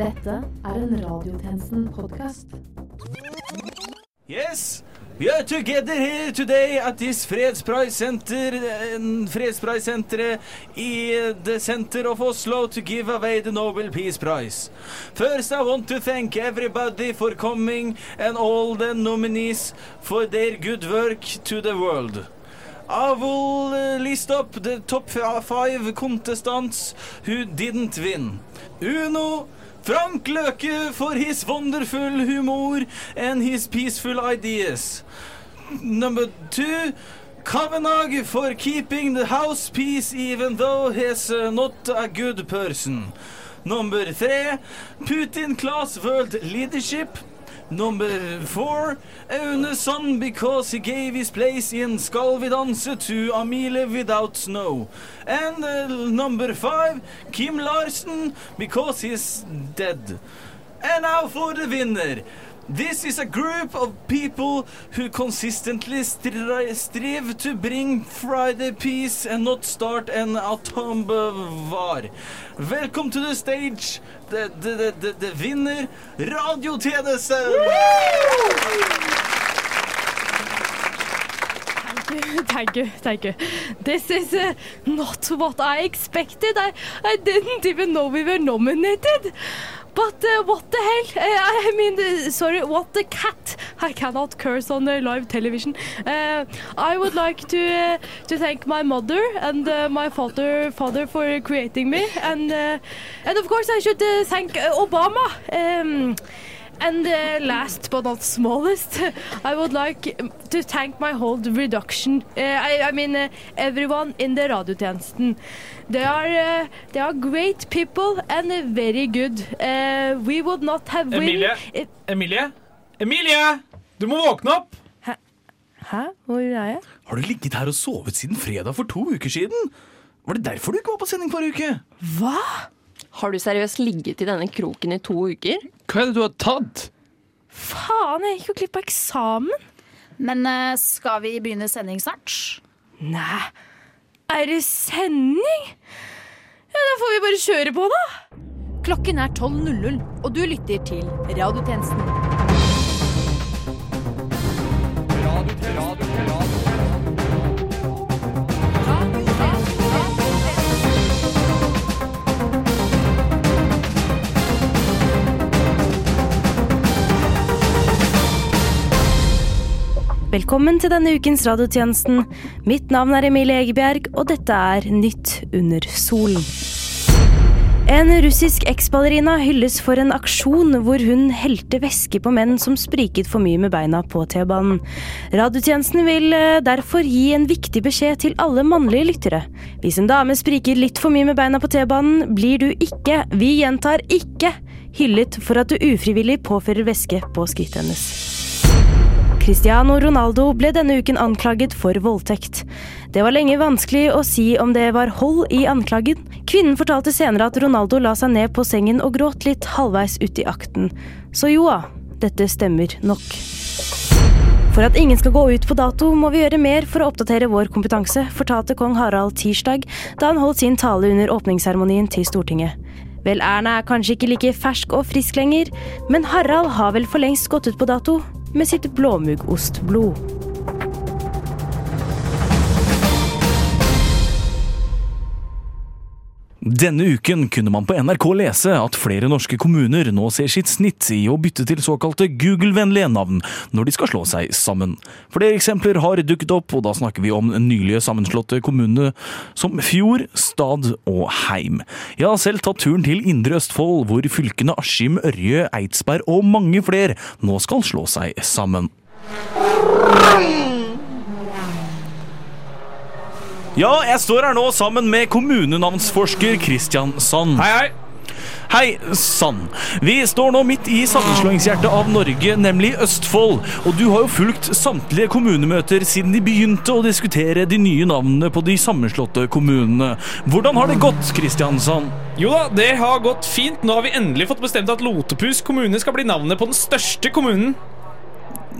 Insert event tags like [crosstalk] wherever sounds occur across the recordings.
Dette er en Radiotjenesten-podkast. Yes, we are together here today at this Center i the center of Oslo to give away the Nobel Peace Prize. First, I want to thank everybody for coming and all the nominees for their good work to the world. I will uh, list up the top five contestants who didn't win. Uno, Frank Løke for his wonderful humor and his peaceful ideas. Number two, Kavanagh for keeping the house peace even though he's uh, not a good person. Number three, Putin class world leadership. Number four, Aune Sand because he gave his place in Skal vi danse to Amile without snow. And uh, number five, Kim Larsen because he's dead. And now for the winner. This is a group of people who consistently stri- strive to bring Friday peace and not start an atom war. Welcome to the stage, the, the, the, the winner, radiotjenesten! Thank you, thank you. This is uh, not what I expected. I, I didn't even know we were nominated. But uh, what the hell? Uh, I mean, uh, sorry, what the cat? I cannot curse on live television. Uh, I would like to uh, to thank my mother and uh, my father father for creating me, and and of course I should thank Obama. Um, and uh, last but not smallest, [laughs] I would like to thank my whole reduction. Uh, I, I mean, uh, everyone in the radiotjenesten. They are uh, they are great people and uh, very good. Uh, we would not have win- Emilie? Eh, Emilie? Emilie! Du må våkne opp! Hæ? Hvor er jeg? Har du ligget her og sovet siden fredag for to uker siden? Var det derfor du ikke var på sending forrige uke? Hva? Har du seriøst ligget i denne kroken i to uker? Hva er det du har tatt? Faen, jeg gikk jo glipp av eksamen. Men eh, skal vi begynne sending snart? Nei, er det sending? Ja, da får vi bare kjøre på, da. Klokken er 12.00, og du lytter til Radiotjenesten. Velkommen til denne ukens radiotjenesten. Mitt navn er Emilie Egebjerg, og dette er Nytt under solen. En russisk eksballerina hylles for en aksjon hvor hun helte væske på menn som spriket for mye med beina på T-banen. Radiotjenesten vil eh, derfor gi en viktig beskjed til alle mannlige lyttere. Hvis en dame spriker litt for mye med beina på T-banen, blir du ikke, vi gjentar ikke, hyllet for at du ufrivillig påfører væske på skrittet hennes. Cristiano Ronaldo ble denne uken anklaget for voldtekt. Det var lenge vanskelig å si om det var hold i anklagen. Kvinnen fortalte senere at Ronaldo la seg ned på sengen og gråt litt halvveis ut i akten. Så joa, dette stemmer nok. For at ingen skal gå ut på dato, må vi gjøre mer for å oppdatere vår kompetanse, fortalte kong Harald tirsdag da han holdt sin tale under åpningsseremonien til Stortinget. Vel, Erna er kanskje ikke like fersk og frisk lenger, men Harald har vel for lengst gått ut på dato med sitt blåmuggostblod. Denne uken kunne man på NRK lese at flere norske kommuner nå ser sitt snitt i å bytte til såkalte Google-vennlige navn når de skal slå seg sammen. Flere eksempler har dukket opp, og da snakker vi om nylige sammenslåtte kommunene som Fjord, Stad og Heim. Jeg har selv tatt turen til Indre Østfold, hvor fylkene Askim, Ørje, Eidsberg og mange flere nå skal slå seg sammen. Ja, jeg står her nå sammen med kommunenavnsforsker Christian Sand. Hei, hei! Hei, Sand. Vi står nå midt i sammenslåingshjertet av Norge, nemlig Østfold. Og du har jo fulgt samtlige kommunemøter siden de begynte å diskutere de nye navnene på de sammenslåtte kommunene. Hvordan har det gått, Kristiansand? Jo da, det har gått fint. Nå har vi endelig fått bestemt at Lotepus kommune skal bli navnet på den største kommunen.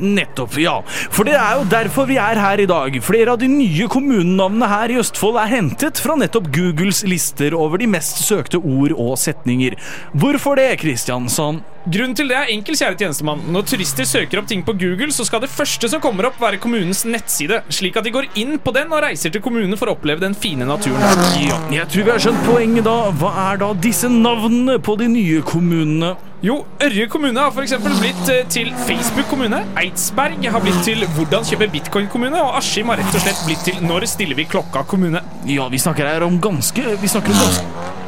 Nettopp, ja. For det er jo derfor vi er her i dag. Flere av de nye kommunenavnene her i Østfold er hentet fra nettopp Googles lister over de mest søkte ord og setninger. Hvorfor det, Kristiansson? Grunnen til det er enkel, kjære tjenestemann. Når turister søker opp ting på Google, så skal det første som kommer opp, være kommunens nettside, slik at de går inn på den og reiser til kommunen for å oppleve den fine naturen. Ja, jeg tror vi har skjønt poenget da. Hva er da disse navnene på de nye kommunene? Jo, Ørje kommune har f.eks. blitt eh, til Facebook kommune. Eidsberg har blitt til Hvordan kjøpe bitcoin kommune. Og Askim har rett og slett blitt til Når stiller vi klokka kommune. Ja, vi snakker her om ganske Vi snakker om ganske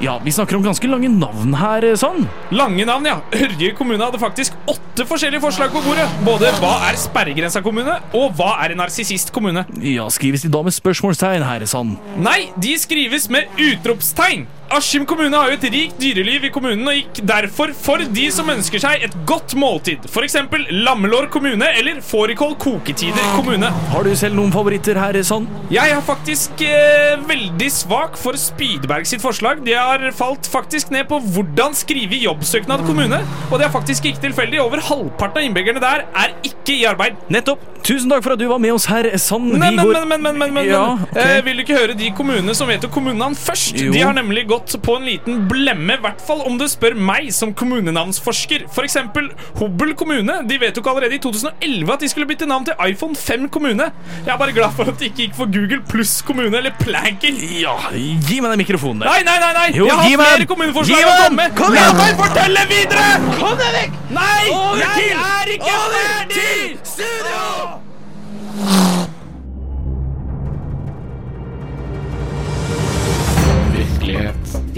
ja, vi snakker om ganske lange navn her, sånn. Lange navn, ja. Ørje kommune hadde faktisk åtte forskjellige forslag på bordet. Både hva er sperregrensa kommune, og hva er en narsissist kommune. Ja, skrives de da med spørsmålstegn her, sånn? Nei, de skrives med utropstegn. Askim kommune har jo et rikt dyreliv i kommunen og gikk derfor for de som ønsker seg et godt måltid. F.eks. Lammelår kommune eller Fårikål koketider kommune. Har du selv noen favoritter her, sånn? Jeg har faktisk eh, veldig svak for Spydberg sitt forslag. De har falt faktisk ned på hvordan skrive jobbsøknad kommune. Og det er faktisk ikke tilfeldig. Over halvparten av innbyggerne der er ikke i arbeid. Nettopp. Tusen takk for at du var med oss her, sånn. Men, vi men, men, men, men, men, men. Ja, okay. eh, Vil du ikke høre de kommunene som vet kommunenavn først? Jo. De har nemlig gått på en liten blemme, i hvert fall om du spør meg som kommunenavnsforsker. For eksempel Hobøl kommune. De vedtok allerede i 2011 at de skulle bytte navn til iPhone 5 kommune. Jeg er bare glad for at de ikke gikk for Google pluss kommune eller Planker. Ja, gi meg den mikrofonen der. Nei, nei, nei! nei Jo, Jeg har flere kommuneforslag å komme med. Kom La meg fortelle videre! Kom deg vekk! Nei, Over jeg er ikke ferdig!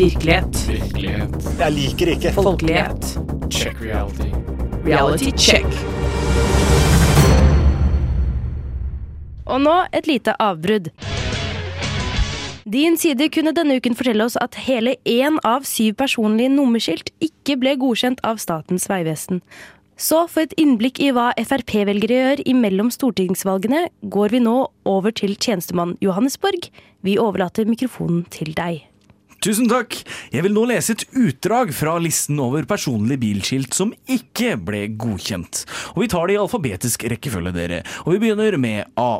Virkelighet. Virkelighet. Jeg liker ikke. Folkelighet. Check reality. Reality check. Og nå et lite avbrudd. Din side kunne denne uken fortelle oss at hele én av syv personlige nummerskilt ikke ble godkjent av Statens vegvesen. Så for et innblikk i hva Frp-velgere gjør imellom stortingsvalgene, går vi nå over til tjenestemann Johannesborg. Vi overlater mikrofonen til deg. Tusen takk. Jeg vil nå lese et utdrag fra listen over personlige bilskilt som ikke ble godkjent. Og vi tar det i alfabetisk rekkefølge, dere. Og vi begynner med A.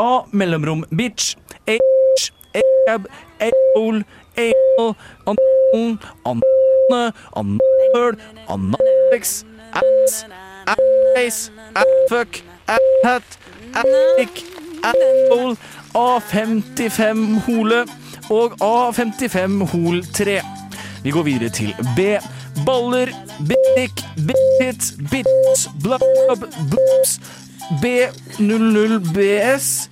A mellomrom bitch. H. Ab. Aol. Aol. Anton. Anne. Annøl. Annax. Ass. Ace. Fuck. Hat. Attic. Apple. A55 hole og A55 hol 3. Vi går videre til B. Baller, bittik, bittit, bits, blub, blubs, B00BS.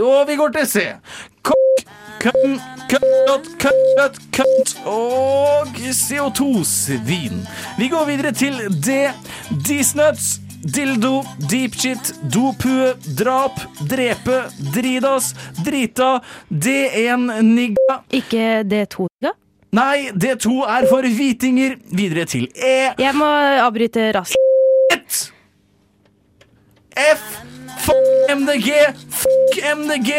Og vi går til C. Kokk, køm, køddot, køddot, kødd og CO2-svin. Vi går videre til D. Disnuts. Dildo, deepshit, dopue, drap, drepe, dridas, drita, D1, nigga Ikke D2, nigga? Nei, D2 er for hvitinger. Videre til E. Jeg må avbryte raskt. F. Fuck MDG. Fuck MDG.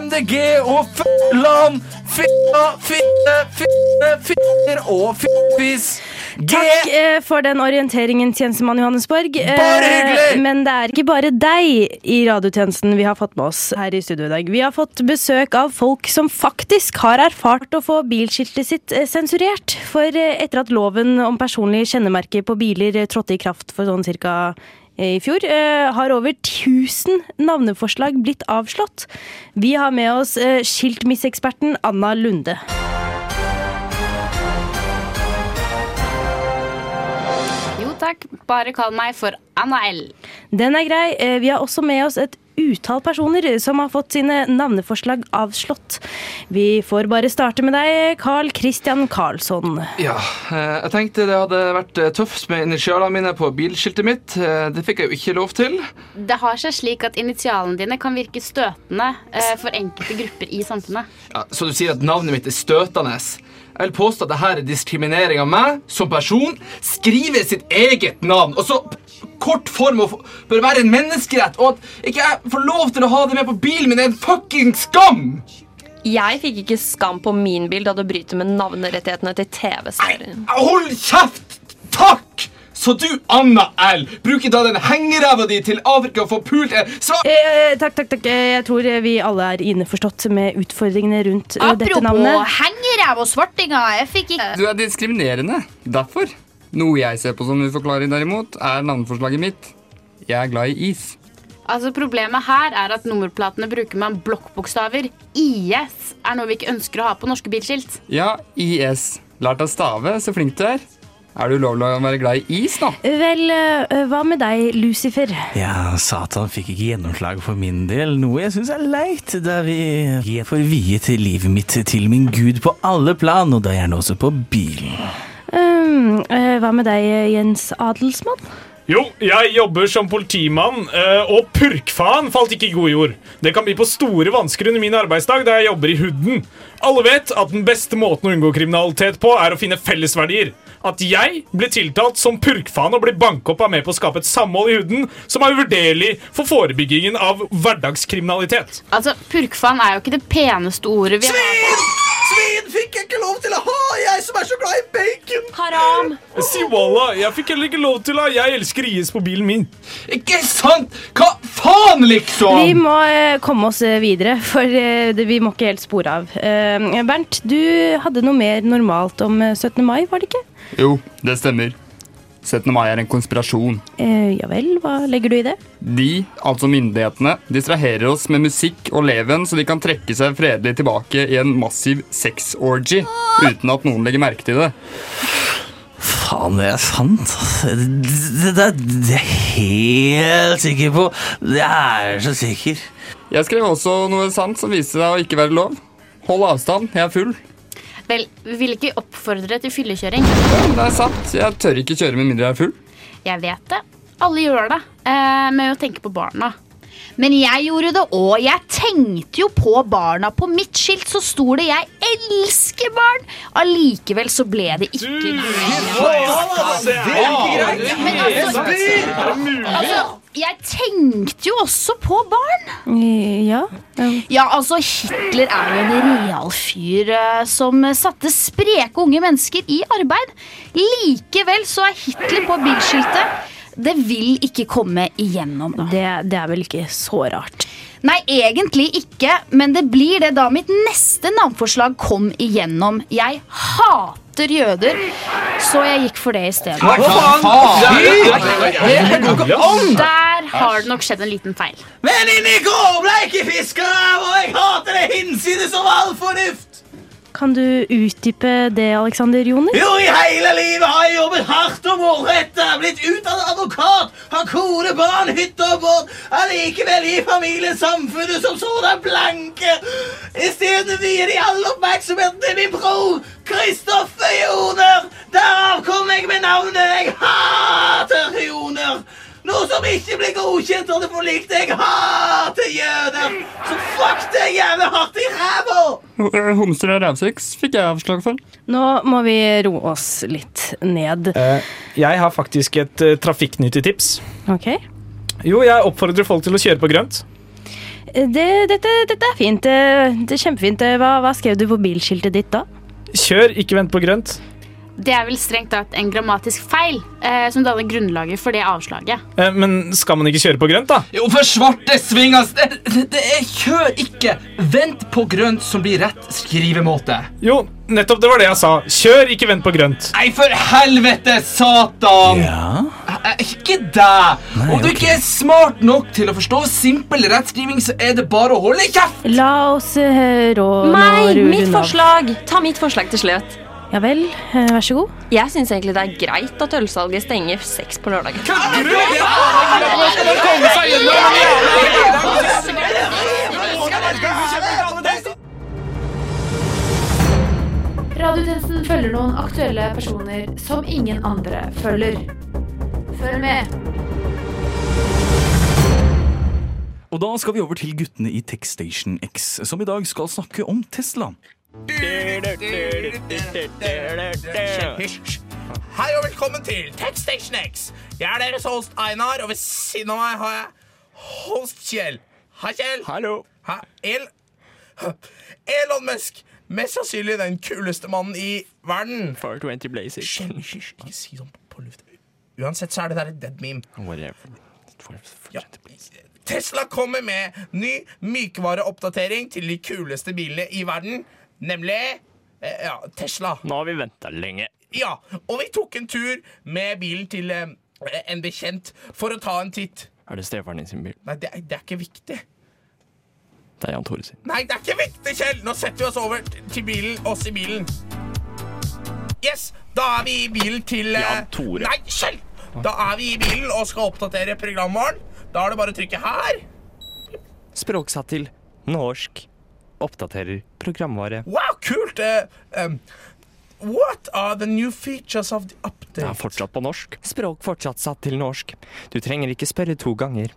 MDG og f... land. Fitta, fitte, fitte, fitter og fiffis. Takk eh, for den orienteringen, tjenestemann Johannesborg. Eh, Bare hyggelig! Men det er ikke bare deg i radiotjenesten vi har fått med oss her i studio i dag. Vi har fått besøk av folk som faktisk har erfart å få bilskiltet sitt eh, sensurert. For eh, etter at loven om personlig kjennemerke på biler eh, trådte i kraft for sånn cirka i fjor, eh, har over 1000 navneforslag blitt avslått. Vi har med oss eh, skiltmisseksperten Anna Lunde. Takk, bare kall meg for Anna L. Den er grei. Eh, Vi har også med oss et utall personer som har fått sine navneforslag avslått. Vi får bare starte med deg, Carl Christian Karlsson. Ja, eh, jeg tenkte det hadde vært eh, tøft med initialene mine på bilskiltet mitt. Det fikk jeg jo ikke lov til. Det har seg slik at initialene dine kan virke støtende for enkelte grupper i samfunnet. Ja, så du sier at navnet mitt er støtende. Jeg vil påstå at dette er diskriminering av meg som person. Skrive sitt eget navn. Og så kort form og bør være en menneskerett. Og at ikke jeg får lov til å ha det med på bilen min, er en fucking skam! Jeg fikk ikke skam på min bil da du bryter med navnerettighetene til TV-serien. Hold kjeft! Takk! Så du, Anna L, bruker da den hengeræva di til Afrika for pult en svart... Eh, takk, takk, takk. Eh, Jeg tror eh, vi alle er innforstått med utfordringene rundt Apropos dette navnet. Apropos hengeræv og svartinger, jeg fikk ikke Du er diskriminerende. Derfor. Noe jeg ser på som uforklarlig, derimot, er navneforslaget mitt. Jeg er glad i is. Altså Problemet her er at nummerplatene bruker man blokkbokstaver. IS er noe vi ikke ønsker å ha på norske bilskilt. Ja, IS. Lært å stave, så flink du er. Er det ulovlig å være glad i is, da? Vel, eh, hva med deg, Lucifer? Ja, Satan fikk ikke gjennomslag for min del, noe jeg syns er leit, da vi får viet livet mitt til min gud på alle plan, og da gjerne også på bilen. Um, eh, hva med deg, Jens Adelsmann? Jo, jeg jobber som politimann, eh, og purkfaen falt ikke i god jord. Det kan bli på store vansker under min arbeidsdag da jeg jobber i hooden. Alle vet at den beste måten å unngå kriminalitet på, er å finne fellesverdier. At jeg blir tiltalt som purkfaen og blir banket opp av med på å skape et samhold i huden som er uvurderlig for forebyggingen av hverdagskriminalitet. Altså, Purkfaen er jo ikke det peneste ordet vi har. Svin fikk jeg ikke lov til å ha, jeg som er så glad i bacon! Haram! Si Walla, jeg fikk heller ikke lov til å ha. Jeg elsker IS på bilen min. Ikke sant? Hva faen, liksom? Vi må eh, komme oss eh, videre, for eh, det, vi må ikke helt spore av. Eh, Bernt, du hadde noe mer normalt om eh, 17. mai, var det ikke? Jo, det stemmer. 17. mai er en konspirasjon. Eh, ja vel, hva legger du i det? De, altså myndighetene, distraherer oss med musikk og leven så de kan trekke seg fredelig tilbake i en massiv sex-orgy uten at noen legger merke til det. Faen, det er sant. Det, det, det, er jeg helt sikker på. Det er jeg så sikker. Jeg skrev også noe sant som viste seg å ikke være lov. Hold avstand, jeg er full. Vel, vi vil ikke oppfordre til fyllekjøring. Det er sant, jeg tør ikke kjøre med mindre jeg er full. Jeg vet det. Alle gjør det. Eh, med å tenke på barna. Men jeg gjorde det òg. Jeg tenkte jo på barna. På mitt skilt så sto det 'Jeg elsker barn'. Allikevel så ble det ikke du, det. Men altså, altså Jeg tenkte jo også på barn. Ja. Ja, altså Hitler er jo en real fyr eh, som satte spreke unge mennesker i arbeid. Likevel så er Hitler på bilskiltet. Det vil ikke komme igjennom. Det, det er vel ikke så rart. Nei, egentlig ikke, men det blir det da mitt neste navnforslag kom igjennom. Jeg hater jøder, så jeg gikk for det i stedet. Der har det nok skjedd en liten feil. Men inni grå bleike fiskere, og jeg hater det hinsides av all fornuft! Kan du utdype det, Alexander Joner? Jo, i hele livet har jeg jobbet hardt og målretta. blitt utdannet advokat, har kone, barn, hytte og båt, allikevel gir familien samfunnet som sådan blanke. I stedet vier de all oppmerksomheten til min bror, Kristoffer Joner. Derav kom jeg med navnet Jeg hater Joner. Noe som ikke blir godkjent og det forlikte. Jeg hater jøder. Så fuck deg jævlig hardt i ræva! [laughs] Homser og rævsex fikk jeg avslag for. Nå må vi roe oss litt ned. Eh, jeg har faktisk et uh, trafikknyttig tips. Ok? Jo, jeg oppfordrer folk til å kjøre på grønt. Eh, Det, dette, dette er fint. eh, Det er kjempefint. Eh, Hva, hva skrev du på bilskiltet ditt da? Kjør, ikke vent på grønt. Det er vel strengt tatt en grammatisk feil eh, som danner grunnlaget for det avslaget. Eh, men skal man ikke kjøre på grønt, da? Jo, for svarte sving, ass! Det, det, det er kjør ikke! Vent på grønt som blir rett skrivemåte. Jo, nettopp det var det jeg sa. Kjør, ikke vent på grønt. Nei, for helvete, satan! Ja? Eh, Ikke deg! Om du ikke er smart nok til å forstå simpel rettskriving, så er det bare å holde kjeft! La oss høre nå ru- Mitt forslag! Ta mitt forslag til slutt. Ja vel, eh, vær så god. Jeg syns egentlig det er greit at ølsalget stenger seks på lørdager. Radiotjenesten følger noen aktuelle personer som ingen andre følger. Følg med. Og da skal vi over til guttene i Techstation X, som i dag skal snakke om Tesla. Hei og velkommen til Techstation X. Jeg er deres host Einar, og ved siden av meg har jeg host Kjell. Hei, Kjell. Hallo. Ha, El Elon Musk. Mest sannsynlig den kuleste mannen i verden. 420 Blazing. Kjell, hysj, ikke si sånn på lufta. Uansett så er det der et dead meme. Ja. Tesla kommer med ny mykvareoppdatering til de kuleste bilene i verden, nemlig eh, ja, Tesla. Nå har vi venta lenge. Ja, og vi tok en tur med bilen til eh, en bekjent for å ta en titt. Er det stefaren din sin bil? Nei, det er, det er ikke viktig. Det er Jan Tore sin. Nei, det er ikke viktig, Kjell! Nå setter vi oss over til bilen, oss i bilen. Yes, da er vi i bilen til eh, Jan Tore. Nei, Kjell! Da er vi i bilen og skal oppdatere programvaren. Da er det bare å trykke her. Språksatt til norsk. Oppdaterer programvare. Wow, kult! Uh, um, what are the new features of the update? Det er fortsatt på norsk. Språk fortsatt satt til norsk. Du trenger ikke spørre to ganger.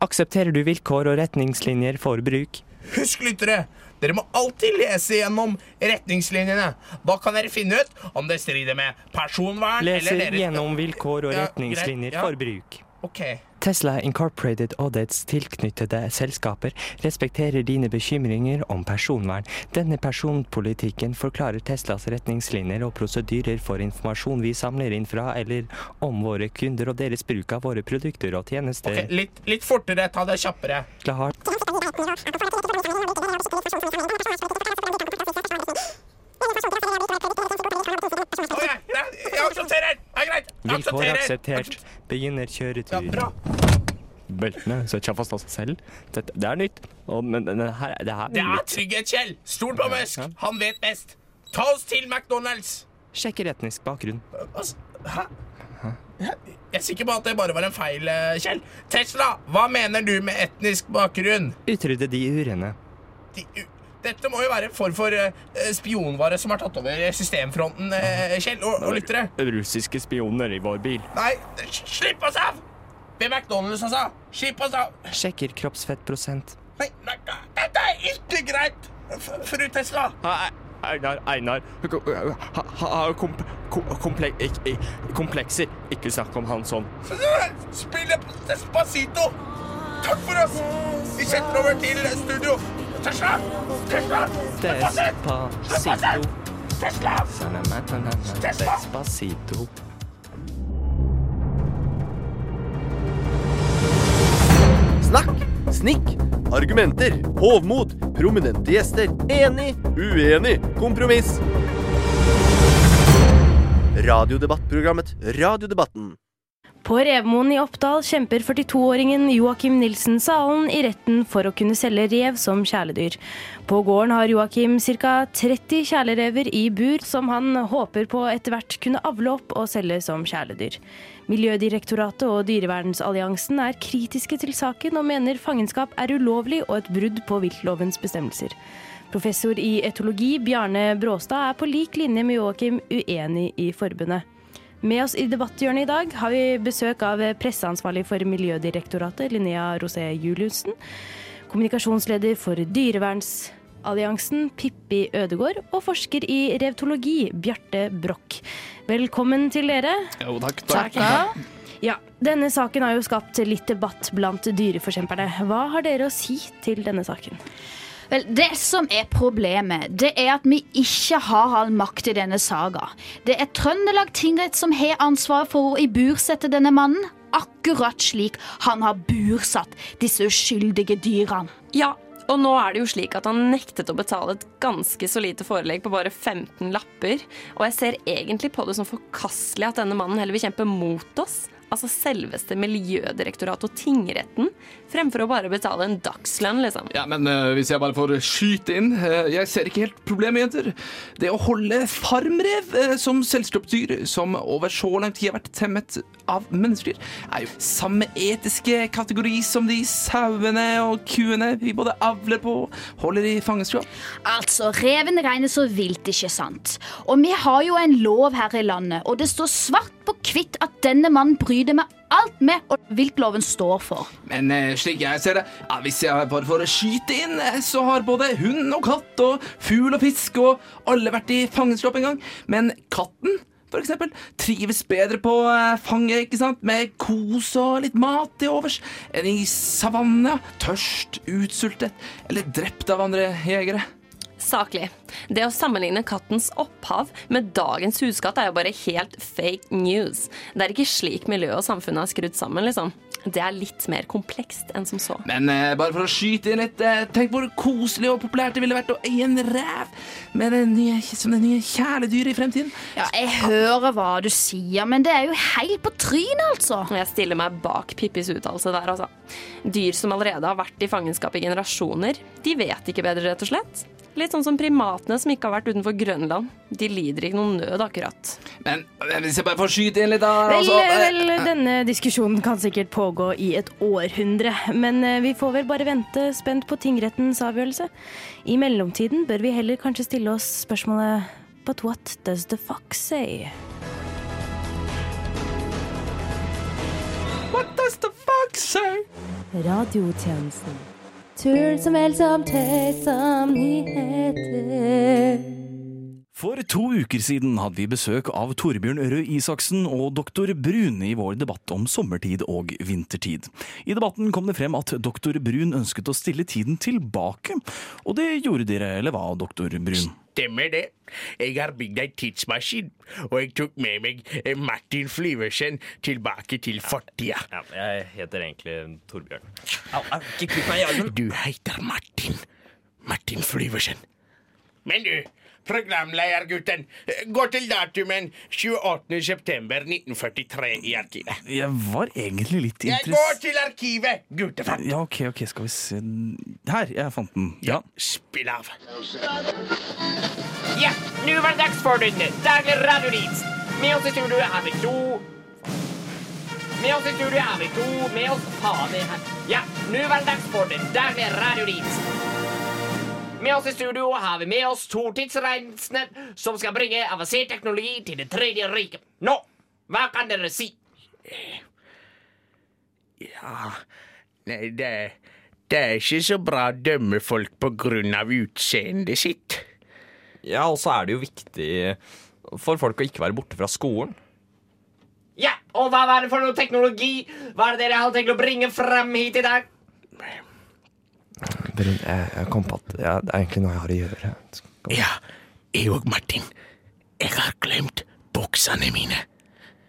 Aksepterer du vilkår og retningslinjer for bruk? Husk, lyttere, dere må alltid lese gjennom retningslinjene. Da kan dere finne ut om det strider med personvern Leser eller deres gjennom vilkår og Ja, retningslinjer greit, ja. for bruk. OK. Tesla Incorporated og dets tilknyttede selskaper respekterer dine bekymringer om personvern. Denne personpolitikken forklarer Teslas retningslinjer og prosedyrer for informasjon vi samler inn fra eller om våre kunder og deres bruk av våre produkter og tjenester. Okay, litt, litt fortere. Ta det kjappere. Klart. [laughs] Jeg aksepterer. Er greit. Vilkår akseptert. Begynner kjøretur. Ja, bra. Beltene setter seg fast av seg selv. Dette, det er nytt. Og, men men her, det her Det er trygghet, Kjell. Stol på Musk. Han vet best. Ta oss til McDonald's. Sjekker etnisk bakgrunn. Altså, hæ? Jeg er sikker på at det bare var en feil, eh, Kjell. Tesla, hva mener du med etnisk bakgrunn? Utrydde de urene. De, u dette må jo være en form for eh, spionvare som har tatt over systemfronten, eh, Kjell og, og lyttere. Russiske spioner i vår bil. Nei, slipp oss av! Ved McDonald's, altså. Slipp oss av. Sjekker kroppsfettprosent. Nei, nei, dette er ikke greit, fru Tesla. Einar, Einar ko- ha- ha- komp ko- komplek ik- ik- Komplekser. Ikke snakk om han sånn. Spill Despacito. Takk for oss. Vi setter over til studio. Tesla! Tesla! Despacito. Despacito. Snakk, snikk, argumenter, hovmod, prominente gjester, enig, uenig, kompromiss. Radiodebattprogrammet Radiodebatten. På Revmoen i Oppdal kjemper 42-åringen Joakim Nilsen Salen i retten for å kunne selge rev som kjæledyr. På gården har Joakim ca. 30 kjælerever i bur, som han håper på etter hvert kunne avle opp og selge som kjæledyr. Miljødirektoratet og Dyrevernsalliansen er kritiske til saken og mener fangenskap er ulovlig og et brudd på viltlovens bestemmelser. Professor i etologi Bjarne Bråstad er på lik linje med Joakim uenig i forbundet. Med oss i debatthjørnet i dag har vi besøk av presseansvarlig for Miljødirektoratet, Linnea Rosé Juliussen. Kommunikasjonsleder for Dyrevernsalliansen, Pippi Ødegård. Og forsker i revtologi, Bjarte Broch. Velkommen til dere. Jo, takk. Ja, Denne saken har jo skapt litt debatt blant dyreforkjemperne. Hva har dere å si til denne saken? Vel, Det som er problemet, det er at vi ikke har all makt i denne saga. Det er Trøndelag tingrett som har ansvaret for å ibursette denne mannen, akkurat slik han har bursatt disse uskyldige dyrene. Ja, og nå er det jo slik at han nektet å betale et ganske solide forelegg på bare 15 lapper. Og jeg ser egentlig på det som forkastelig at denne mannen heller vil kjempe mot oss. Altså selveste Miljødirektoratet og tingretten, fremfor å bare betale en dagslønn, liksom. Ja, men uh, hvis jeg bare får skyte inn uh, Jeg ser ikke helt problemet, jenter. Det å holde farmrev uh, som selskapsdyr, som over så lang tid har vært temmet av mennesker, er jo samme etiske kategori som de sauene og kuene vi både avler på og holder i fangenskap. Altså, reven regnes så vilt, ikke sant? Og vi har jo en lov her i landet, og det står svart på hvitt at denne mannen bryter med alt med og viltloven står for. Men eh, slik jeg ser det, ja, hvis jeg bare får skyte inn, eh, så har både hund og katt og fugl og fisk og alle vært i fangenskap en gang. Men katten, eksempel, trives bedre på eh, fanget, ikke sant? Med kos og litt mat til overs, enn i savanne, tørst, utsultet eller drept av andre jegere. Saklig. Det å sammenligne kattens opphav med dagens huskatt er jo bare helt fake news. Det er ikke slik miljøet og samfunnet er skrudd sammen, liksom. Det er litt mer komplekst enn som så. Men eh, bare for å skyte inn litt eh, Tenk hvor koselig og populært det ville vært å eie en rev med det nye, som det nye kjæledyret i fremtiden. Ja, jeg hører hva du sier, men det er jo helt på trynet, altså. Jeg stiller meg bak Pippis uttalelse der, altså. Dyr som allerede har vært i fangenskap i generasjoner, de vet ikke bedre, rett og slett. Litt sånn som primatene som ikke har vært utenfor Grønland. De lider ikke noen nød, akkurat. Men eh, hvis jeg bare får skyte inn litt, da Vel, altså, vel, vel, denne diskusjonen kan sikkert pågå i et århundre, men eh, vi får vel bare vente spent på tingrettens avgjørelse. I mellomtiden bør vi heller kanskje stille oss spørsmålet But what does the fox say? What does the fox say? Radiotjenesten. Tull som vel som tøys som nyheter. For to uker siden hadde vi besøk av Torbjørn Røe Isaksen og doktor Brun i vår debatt om sommertid og vintertid. I debatten kom det frem at doktor Brun ønsket å stille tiden tilbake. Og det gjorde dere, eller hva, doktor Brun? Stemmer det. Jeg har bygd ei tidsmaskin, og jeg tok med meg eh, Martin Flyversen tilbake til fortida. Ja, jeg heter egentlig Torbjørn. Au, au, ikke kutt meg i armen. Du heter Martin. Martin Flyversen. Men du, programledergutten, gå til datumen 28. september 1943 i arkivet. Jeg var egentlig litt Jeg interessert går til arkivet, guttefant. Ja, ok, ok, skal vi se Her, jeg fant den. Ja. Spill av. Ja, nu var det dags for den daglige radiodienst. Med oss i studio har vi to... Med oss i studio er vi to med oss fader her. Ja, nu var det dags for den daglige radiodienst. Med oss i studio har vi med oss to tidsreisende som skal bringe avansert teknologi til det tredje riket. Nå, hva kan dere si? Ja Nei, det, det er ikke så bra å dømme folk på grunn av utseendet sitt. Ja, og så er det jo viktig for folk å ikke være borte fra skolen. Ja, og hva var det for noe teknologi? Hva er det dere har tenkt å bringe frem hit i dag? Brun, jeg, jeg kom på at ja, det er egentlig noe jeg har å gjøre. Ja, jeg og Martin. Jeg har glemt buksene mine.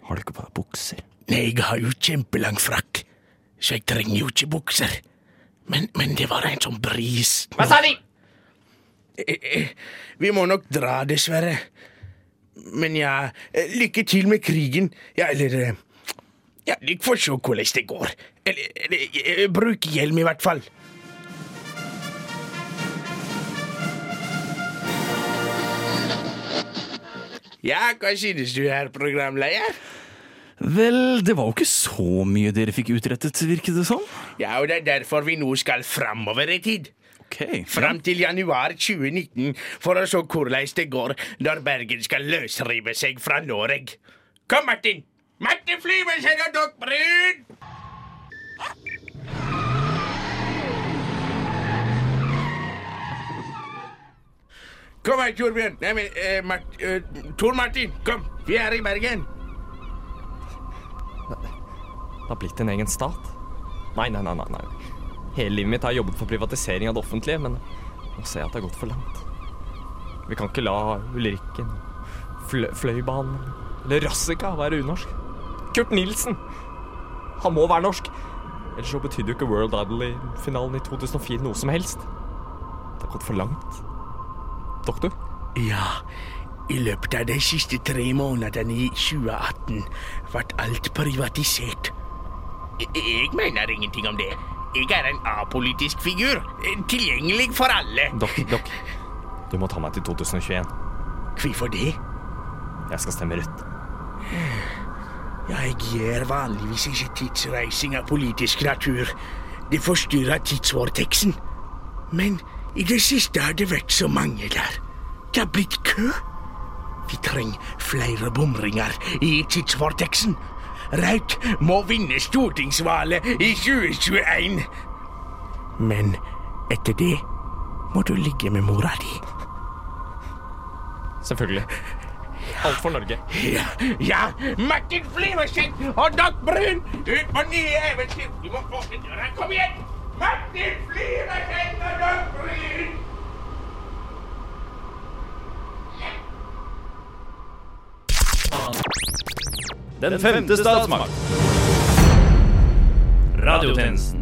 Har du ikke på deg bukser? Nei, jeg har jo kjempelang frakk, så jeg trenger jo ikke bukser. Men, men det var en sånn bris. Hva sa de? Eh, eh, Vi må nok dra, dessverre. Men ja, eh, lykke til med krigen. Ja, eller Ja, dere får se hvordan det går. Eller, eller bruk hjelm, i hvert fall. Ja, hva synes du, herr programleder? Vel, det var jo ikke så mye dere fikk utrettet, virket det som. Ja, og det er derfor vi nå skal framover i tid. Fram til januar 2019, for å se hvordan det går når Bergen skal løsrive seg fra Norge. Kom, Martin! Martin Flyversen og Dokk Brun! Kom her, Torbjørn. Nei, men eh, Mart eh, Tor Martin, kom. Vi er i Bergen. Det har blitt en egen stat? Nei, nei, nei. nei. Hele livet mitt har jeg jobbet for privatisering av det offentlige, men nå ser jeg at det har gått for langt. Vi kan ikke la Ulrikken, Flø Fløibanen eller Rassika være unorsk. Kurt Nilsen! Han må være norsk! Ellers så betydde jo ikke World Idol-finalen i 2004 noe som helst. Det har gått for langt. Doktor? Ja, i løpet av de siste tre månedene i 2018 ble alt privatisert. Jeg, mener ingenting om det. Jeg er en apolitisk figur. Tilgjengelig for alle. Dokk, dok. Du må ta meg til 2021. Hvorfor det? Jeg skal stemme rødt. Jeg gjør vanligvis ikke tidsreising av politisk natur. Det forstyrrer tidsvorteksen. Men i det siste har det vært så mange der. Det har blitt kø. Vi trenger flere bomringer i tidsvorteksen. Rødt må vinne stortingsvalget i 2021. Men etter det må du ligge med mora di. Selvfølgelig. Alt for Norge. Ja, ja. Martin Flyversen og Doc Brun ut på nye eventyr. Du må åpne døra. Kom igjen! til flere hender og bryn. Den femte statsmakt. Radiotjenesten.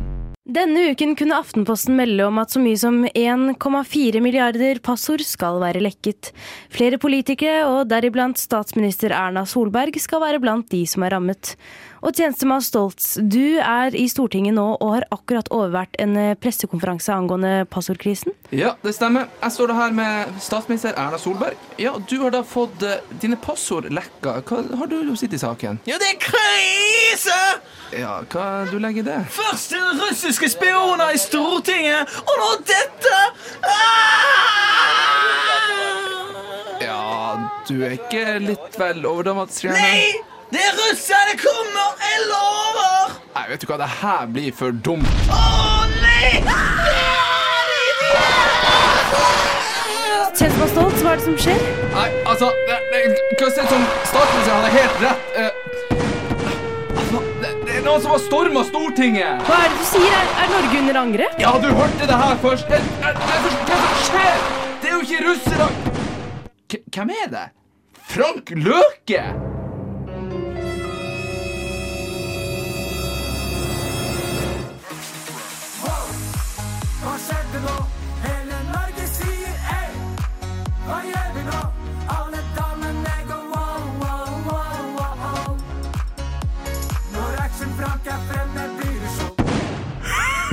Denne uken kunne Aftenposten melde om at så mye som 1,4 milliarder passord skal være lekket. Flere politikere, og deriblant statsminister Erna Solberg, skal være blant de som er rammet. Og tjenestemann Stoltz, du er i Stortinget nå og har akkurat overvært en eh, pressekonferanse angående passordkrisen. Ja, det stemmer. Jeg står da her med statsminister Erna Solberg. Ja, Du har da fått eh, dine passord lekka. Hva har du å si til saken? Ja, det er krise! Ja, hva du legger i det? Først til russiske spioner i Stortinget, og nå dette! Ja, du er ikke litt vel overdramatisk? Gjerne? Nei! Det er russerne kommer! Jeg lover! Nei, vet du hva, det her blir for dumt. Å, nei! Tjenestemann stolt. hva er det som skjer? Nei, altså det, det, Hva ser ut som statsministeren hadde helt rett. Eh, altså, det, det er noen som har storma Stortinget. Hva er det du sier? Er, er Norge under angrep? Ja, du hørte det her først. Eh, eh, det er Hva som skjer? Det er jo ikke russere. Hvem er det? Frank Løke?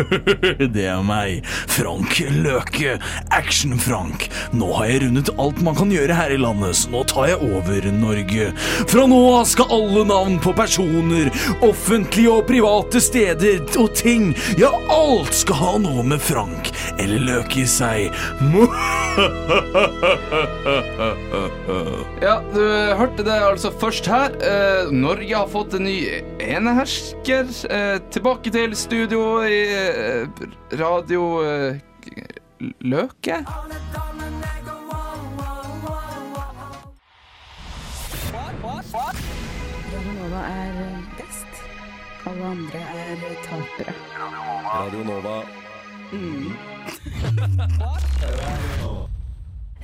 [laughs] Det er meg, Frank Løke, Action-Frank. Nå har jeg rundet alt man kan gjøre her i landet, så nå tar jeg over Norge. Fra nå av skal alle navn på personer, offentlige og private steder og ting, ja, alt skal ha noe med Frank eller Løke i seg. [laughs] Ja, du hørte det altså først her. Eh, Norge har fått en ny enehersker. Eh, tilbake til studio i eh, Radio Løke Løke. Radionova er best. Alle andre er tapere. Radio Nova. [laughs] [laughs]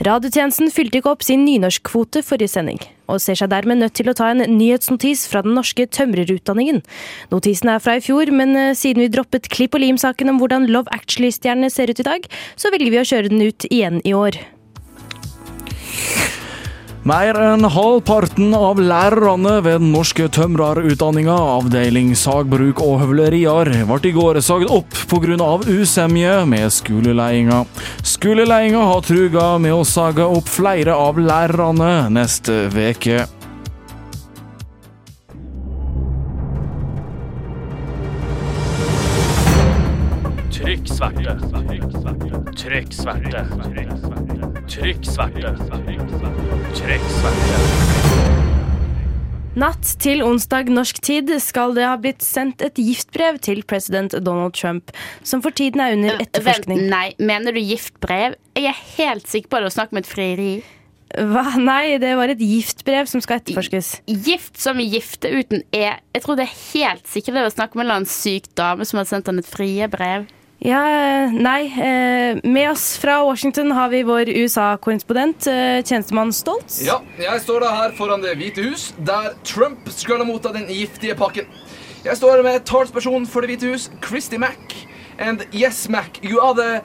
Radiotjenesten fylte ikke opp sin nynorskkvote forrige sending, og ser seg dermed nødt til å ta en nyhetsnotis fra den norske tømrerutdanningen. Notisen er fra i fjor, men eh, siden vi droppet klipp og lim-saken om hvordan Love Actually-stjernene ser ut i dag, så velger vi å kjøre den ut igjen i år. Mer enn halvparten av lærerne ved den norske tømrerutdanninga, avdeling sagbruk og høvlerier, ble i går sagd opp pga. usemje med skoleledelsen. Skoleledelsen har truga med å sage opp flere av lærerne neste veke. Trykk sverte. Trykk sverte. Trykk sverte. Trykk sverte. Natt til onsdag norsk tid skal det ha blitt sendt et giftbrev til president Donald Trump, som for tiden er under etterforskning. Vent, nei, mener du giftbrev? Jeg er helt sikker på at du snakke med et frieri. Hva? Nei, det var et giftbrev som skal etterforskes. Gift som gifte uten e. Jeg tror det er helt sikkert det å snakke med en eller annen syk dame som har sendt han et frie brev. Ja, eh, nei. eh, Med oss fra Washington har vi vår USA-korrespondent, eh, tjenestemann Stoltz. Ja, jeg står da her foran Det hvite hus, der Trump skal ha mottatt den giftige pakken. Jeg står her med talsperson for Det hvite hus, Christy Mack. And yes, Mac, you are the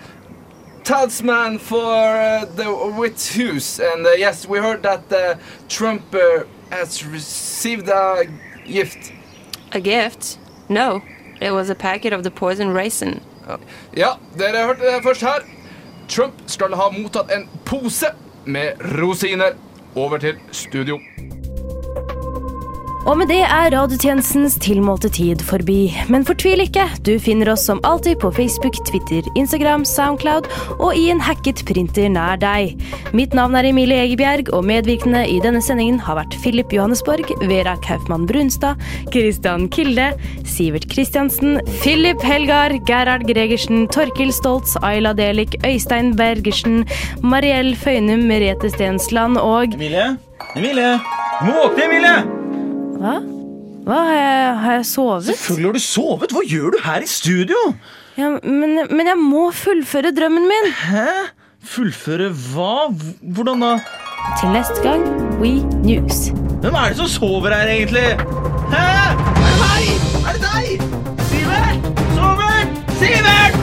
talsman for uh, the White House. And yes, we heard that Trump has received a gift. A gift? No, it was a packet of the poison raisin. Ja, dere hørte det først her. Trump skal ha mottatt en pose med rosiner. Over til studio. Og med det er radiotjenestens tilmålte tid forbi. Men fortvil ikke, du finner oss som alltid på Facebook, Twitter, Instagram, Soundcloud og i en hacket printer nær deg. Mitt navn er Emilie Egebjerg, og medvirkende i denne sendingen har vært Philip Johannesborg, Vera Kaufmann Brunstad, Christian Kilde, Sivert Kristiansen, Philip Helgar, Gerhard Gregersen, Torkil Stoltz, Ayla Delik, Øystein Bergersen, Mariell Føynum, Merete Stensland og Emilie? Emilie! Du må våkne, Emilie! Hva? Hva? Har jeg, har jeg sovet? Selvfølgelig har du sovet. Hva gjør du her i studio? Ja, men, men jeg må fullføre drømmen min. Hæ? Fullføre hva? Hvordan da? Til neste gang, We News. Hvem er det som sover her, egentlig? Hæ? Er det meg? Er det deg? Sivert? Sovert? Sivert!